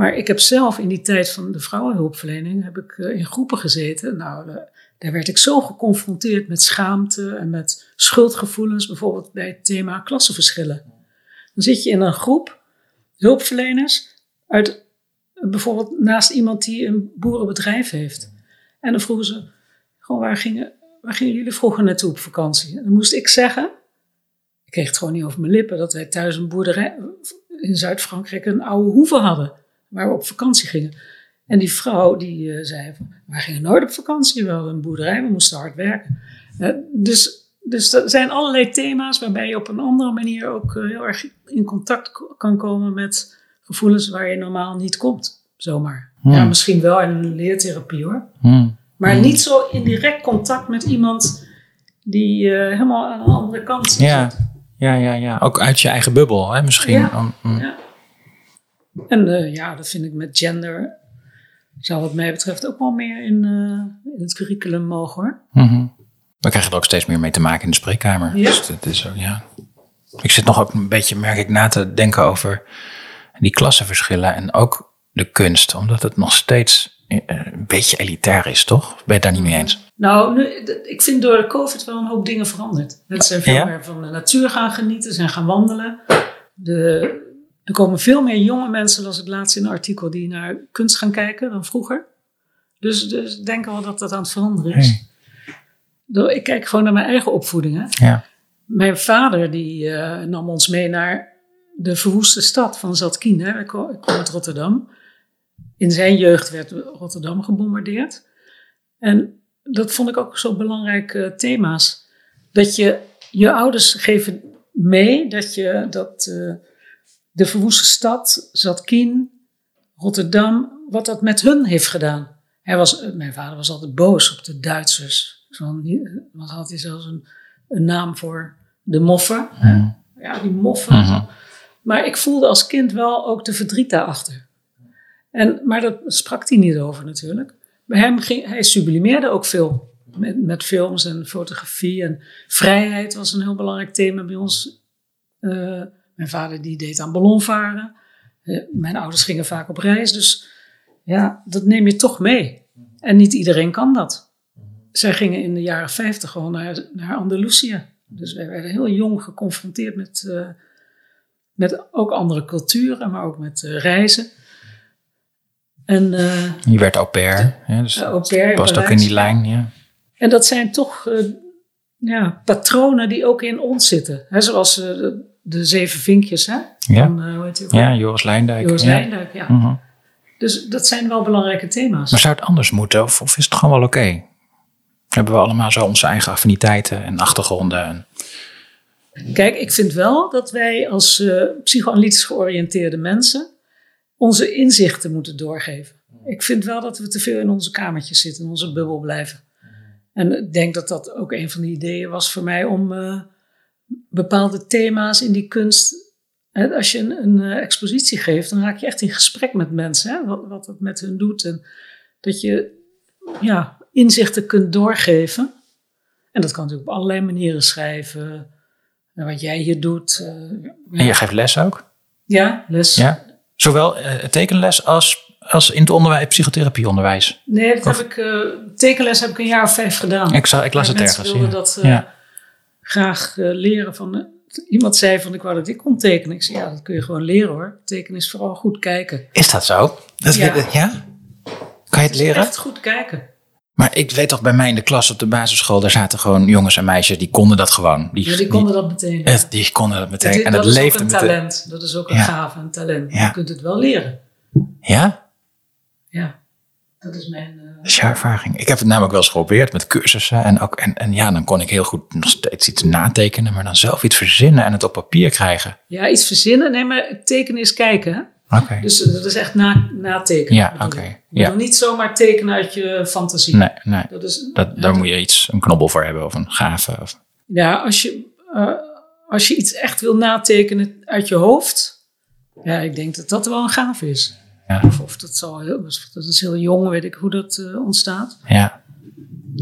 Maar ik heb zelf in die tijd van de vrouwenhulpverlening heb ik, eh, in groepen gezeten. Nou, daar werd ik zo geconfronteerd met schaamte en met schuldgevoelens, bijvoorbeeld bij het thema klassenverschillen. Dan zit je in een groep hulpverleners uit bijvoorbeeld naast iemand die een boerenbedrijf heeft. En dan vroegen ze, gewoon waar gingen, waar gingen jullie vroeger naartoe op vakantie? En dan moest ik zeggen, ik kreeg het gewoon niet over mijn lippen, dat wij thuis een boerderij in Zuid-Frankrijk een oude hoeve hadden, waar we op vakantie gingen. En die vrouw die eh, zei, van, wij gingen nooit op vakantie, we hadden een boerderij, we moesten hard werken. Eh, dus, dus er zijn allerlei thema's waarbij je op een andere manier ook eh, heel erg in contact kan komen met gevoelens waar je normaal niet komt, zomaar. Hmm. Ja, misschien wel in een leertherapie hoor. Hm. Maar niet zo in direct contact met iemand die helemaal aan de andere kant zit. Ja, ja, ja, ja. Ook uit je eigen bubbel, hè, misschien. Ja. Om-. Ja. En eh, ja, dat vind ik met gender, zou wat mij betreft ook wel meer in, eh, in het curriculum mogen hoor. Mhm. We krijgen er ook steeds meer mee te maken in de spreekkamer. Ja. Dus het is zo, ja. Ik zit nog ook een beetje, merk ik, na te denken over die klassenverschillen en ook de kunst. Omdat het nog steeds eh, een beetje elitair is, toch? Ben je het daar niet mee eens? Nou, nu, ik vind door de COVID wel een hoop dingen veranderd. Mensen zijn veel Ja? meer van de natuur gaan genieten, zijn gaan wandelen. De, er komen veel meer jonge mensen, las ik laatst in een artikel, die naar kunst gaan kijken dan vroeger. Dus, dus ik denk wel dat dat aan het veranderen is. Ik kijk gewoon naar mijn eigen opvoeding. Hè. Ja. Mijn vader die, eh, nam ons mee naar de verwoeste stad van Zatkien. Hè. Ik, kom, ik kom uit Rotterdam. In zijn jeugd werd Rotterdam gebombardeerd. En dat vond ik ook zo belangrijke thema's. Dat je je ouders geven mee dat je dat eh, de verwoeste stad, Zatkien, Rotterdam, wat dat met hun heeft gedaan. Hij was, eh, mijn vader was altijd boos op de Duitsers. Zo, wat had hij zelfs een, een naam voor de moffen. Mhm. Ja, die moffen. Mhm. Maar ik voelde als kind wel ook de verdriet daarachter. En, maar dat sprak hij niet over natuurlijk. Bij hem ging, hij sublimeerde ook veel. Met, met films en fotografie. En vrijheid was een heel belangrijk thema bij ons. Eh, mijn vader die deed aan ballonvaren. Eh, mijn ouders gingen vaak op reis. Dus ja, dat neem je toch mee. En niet iedereen kan dat. Zij gingen in de jaren 50 gewoon naar, naar Andalusië. Dus wij werden heel jong geconfronteerd met, eh, met ook andere culturen, maar ook met eh, reizen. En, je werd au pair. Ja, dus au pair past ook in die lijn. Ja. En dat zijn toch ja, patronen die ook in ons zitten. Hè, zoals uh, de, zeven vinkjes. Hè? Ja. Van, hoe heet ja, Joris Lijndijk. Joris ja. Ja. Mhm. Dus dat zijn wel belangrijke thema's. Maar zou het anders moeten? Of, of is het gewoon wel oké? Hebben we allemaal zo onze eigen affiniteiten en achtergronden? En... Kijk, ik vind wel dat wij als uh, psychoanalytisch georiënteerde mensen onze inzichten moeten doorgeven. Ik vind wel dat we te veel in onze kamertjes zitten, in onze bubbel blijven. En ik denk dat dat ook een van de ideeën was voor mij om uh, bepaalde thema's in die kunst. Hè, als je een, een uh, expositie geeft, dan raak je echt in gesprek met mensen, hè, wat, wat het met hun doet. En dat je ja, inzichten kunt doorgeven. En dat kan natuurlijk op allerlei manieren schrijven. En wat jij hier doet. Uh, En je geeft les ook? Ja, les. Ja. Zowel uh, tekenles als, als in het onderwijs, psychotherapieonderwijs? Nee, dat heb ik, uh, tekenles heb ik een jaar of vijf gedaan. Ik, zag, ik las het mensen ergens. wilden Ja. dat Ja. Graag uh, leren. Van, iemand zei van ik wou dat ik kon tekenen. Ik zei ja, dat kun je gewoon leren hoor. Tekenen is vooral goed kijken. Is dat zo? Dat Ja. ja? Kan je het leren? Echt goed kijken. Maar ik weet toch bij mij in de klas op de basisschool, daar zaten gewoon jongens en meisjes die konden dat gewoon. Die, Ja, die konden dat meteen. die, die konden dat meteen. Dat- en dat, dat is ook leefde een meteen. talent. Dat is ook een Ja. gave, een talent. Ja. Je kunt het wel leren. Ja? Ja, dat is mijn... eh, Dat is jouw ervaring. Ik heb het namelijk wel eens geprobeerd met cursussen. En, ook, en, en ja, dan kon ik heel goed nog steeds iets natekenen, maar dan zelf iets verzinnen en het op papier krijgen. ja, iets verzinnen. Nee, maar tekenen is kijken. Oké. Dus eh, dat is echt na, natekenen. Ja, oké. Je ja. niet zomaar tekenen uit je fantasie. Nee, nee. Dat is, Dat, daar moet je iets, een knobbel voor hebben of een gave. Of, Ja, als je, eh, als je iets echt wil natekenen uit je hoofd, ja, ik denk dat dat wel een gave is. Ja, Of, of dat, zal heel, dat is heel jong, weet ik hoe dat eh, ontstaat. ja,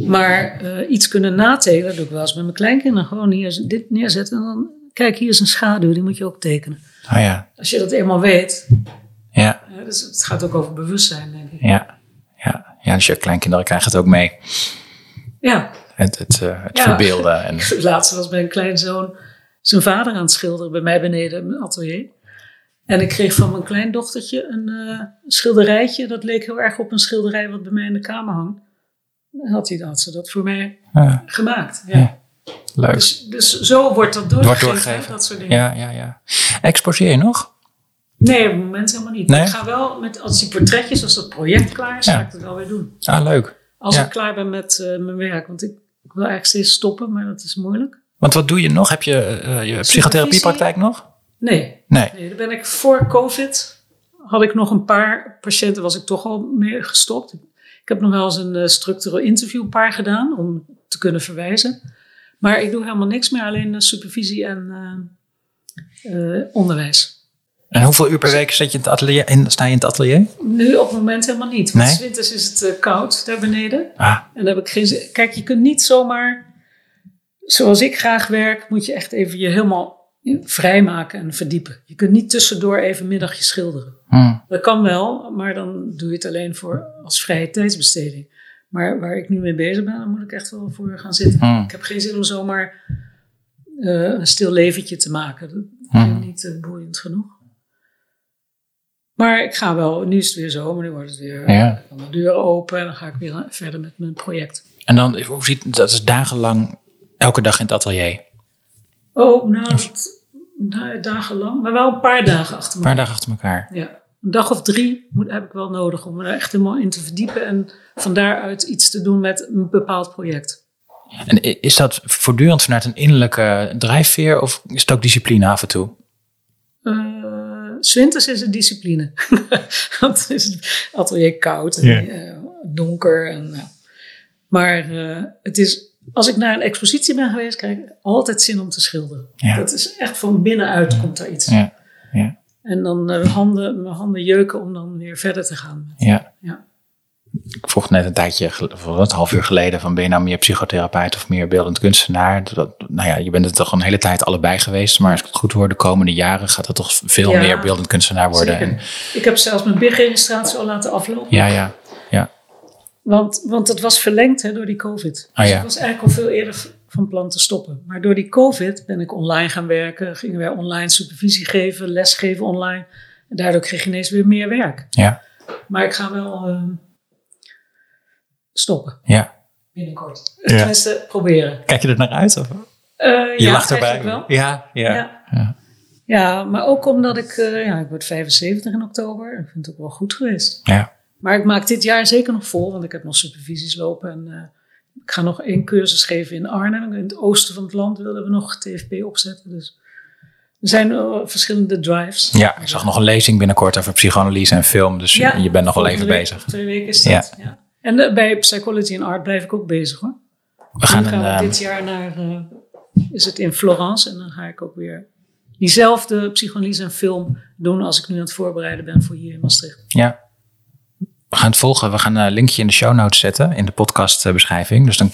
Maar eh, iets kunnen natekenen, dat doe ik wel eens met mijn kleinkinderen. Gewoon hier dit neerzetten en dan, kijk, hier is een schaduw, die moet je ook tekenen. oh ja, Als je dat eenmaal weet, ja, eh, dus het gaat ook over bewustzijn, denk ik. ja, ja. Ja, dus je kleinkinderen krijgen het ook mee. Ja, Het, het, het Ja. verbeelden. En, Laatst was mijn kleinzoon zijn vader aan het schilderen bij mij beneden in mijn atelier. En ik kreeg van mijn kleindochtertje een eh, schilderijtje. Dat leek heel erg op een schilderij wat bij mij in de kamer hangt. Had, hij, had ze dat voor mij ja, gemaakt. Ja. Ja. leuk. Dus, dus zo wordt dat Wordt doorgegeven. Dat soort dingen. Ja, ja, ja. Exposeer je nog? Nee, op het moment helemaal niet. Nee? Ik ga wel met, als die portretjes, als dat project klaar is, Ja. ga ik dat wel weer doen. Ah, leuk. Als ik klaar ben met eh, mijn werk. Want ik, ik wil eigenlijk steeds stoppen, maar dat is moeilijk. Want wat doe je nog? Heb je eh, je psychotherapiepraktijk nog? Nee, Nee. Nee, daar ben ik voor COVID. Had ik nog een paar patiënten, was ik toch al mee gestopt. Ik heb nog wel eens een eh, structureel interview een paar gedaan om te kunnen verwijzen. Maar ik doe helemaal niks meer, alleen eh, supervisie en eh, onderwijs. En hoeveel uur per week zit je in het atelier, in, sta je in het atelier? Nu op het moment helemaal niet. Want Nee? 's winters is het koud daar beneden. Ah, En dan heb ik geen zin. Kijk, je kunt niet zomaar. Zoals ik graag werk, moet je echt even je helemaal vrijmaken en verdiepen. Je kunt niet tussendoor even middagje schilderen. hm, Dat kan wel, maar dan doe je het alleen voor als vrije tijdsbesteding. Maar waar ik nu mee bezig ben, dan moet ik echt wel voor gaan zitten. hm. Ik heb geen zin om zomaar eh, een stil leventje te maken. Dat Hmm. vind ik niet eh, boeiend genoeg. Maar ik ga wel, nu is het weer zomer, nu wordt het weer Ja. dan de deuren open en dan ga ik weer verder met mijn project. En dan, hoe ziet dat is dagenlang, elke dag in het atelier? Oh, nou, dat, nou, dagenlang, maar wel een paar dagen achter Een elkaar. paar dagen achter elkaar. Ja, een dag of drie moet, heb ik wel nodig om me er echt helemaal in te verdiepen en van daaruit iets te doen met een bepaald project. En is dat voortdurend vanuit een innerlijke drijfveer of is het ook discipline af en toe? Uh, Zwinters is het discipline. Want het is het atelier koud en eh, donker. En, nou. Maar eh, het is, als ik naar een expositie ben geweest, krijg ik altijd zin om te schilderen. Ja. Dat is echt van binnenuit komt daar iets. Ja, ja, En dan eh, handen, mijn handen jeuken om dan weer verder te gaan. ja. Ja. Ik vroeg net een tijdje, een half uur geleden, van ben je nou meer psychotherapeut of meer beeldend kunstenaar? Dat, nou ja, je bent er toch een hele tijd allebei geweest, maar als ik het goed hoor, de komende jaren gaat het toch veel meer beeldend kunstenaar worden. En, Ik heb zelfs mijn BIG-registratie al laten aflopen. ja, ja. Want, want dat was verlengd hè, door die COVID. Ah, dus ik was eigenlijk al veel eerder van plan te stoppen. Maar door die COVID ben ik online gaan werken. Gingen wij online supervisie geven, lesgeven online. En daardoor kreeg je ineens weer meer werk. ja. Maar ik ga wel uh, stoppen. Ja. Binnenkort. Tenminste, proberen. Kijk je er naar uit? Of? je ja, lacht erbij. Wel. Ja, ja, ja. ja. Ja, maar ook omdat ik, uh, ja, ik word 75 in oktober. Ik vind het ook wel goed geweest. Ja. Maar ik maak dit jaar zeker nog vol, want ik heb nog supervisies lopen. En uh, ik ga nog één cursus geven in Arnhem. In het oosten van het land willen we nog TFP opzetten. Dus er zijn uh, verschillende drives. Ja, ik zag nog een lezing binnenkort over psychoanalyse en film. Dus ja, je bent nog wel even week, bezig. Twee weken is dat, ja. ja. En bij Psychology and Art blijf ik ook bezig hoor. We gaan, gaan een, we dit jaar naar, is het in Florence. En dan ga ik ook weer diezelfde psychologie en film doen als ik nu aan het voorbereiden ben voor hier in Maastricht. Ja. We gaan het volgen. We gaan een linkje in de show notes zetten in de podcastbeschrijving. Dus dan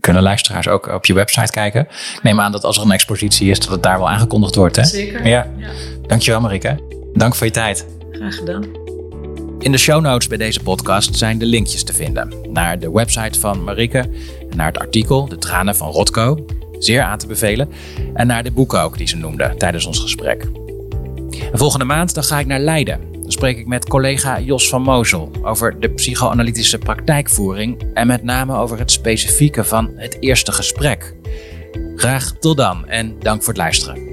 kunnen luisteraars ook op je website kijken. Ik neem aan dat als er een expositie is, dat het daar wel aangekondigd wordt. Hè? Zeker. Ja. ja. Dankjewel Marike. Dank voor je tijd. Graag gedaan. In de show notes bij deze podcast zijn de linkjes te vinden naar de website van Marike naar het artikel De Tranen van Rotko, zeer aan te bevelen. En naar de boeken ook die ze noemde tijdens ons gesprek. En volgende maand dan ga ik naar Leiden. Spreek ik met collega Jos van Mozel over de psychoanalytische praktijkvoering en met name over het specifieke van het eerste gesprek. Graag tot dan en dank voor het luisteren.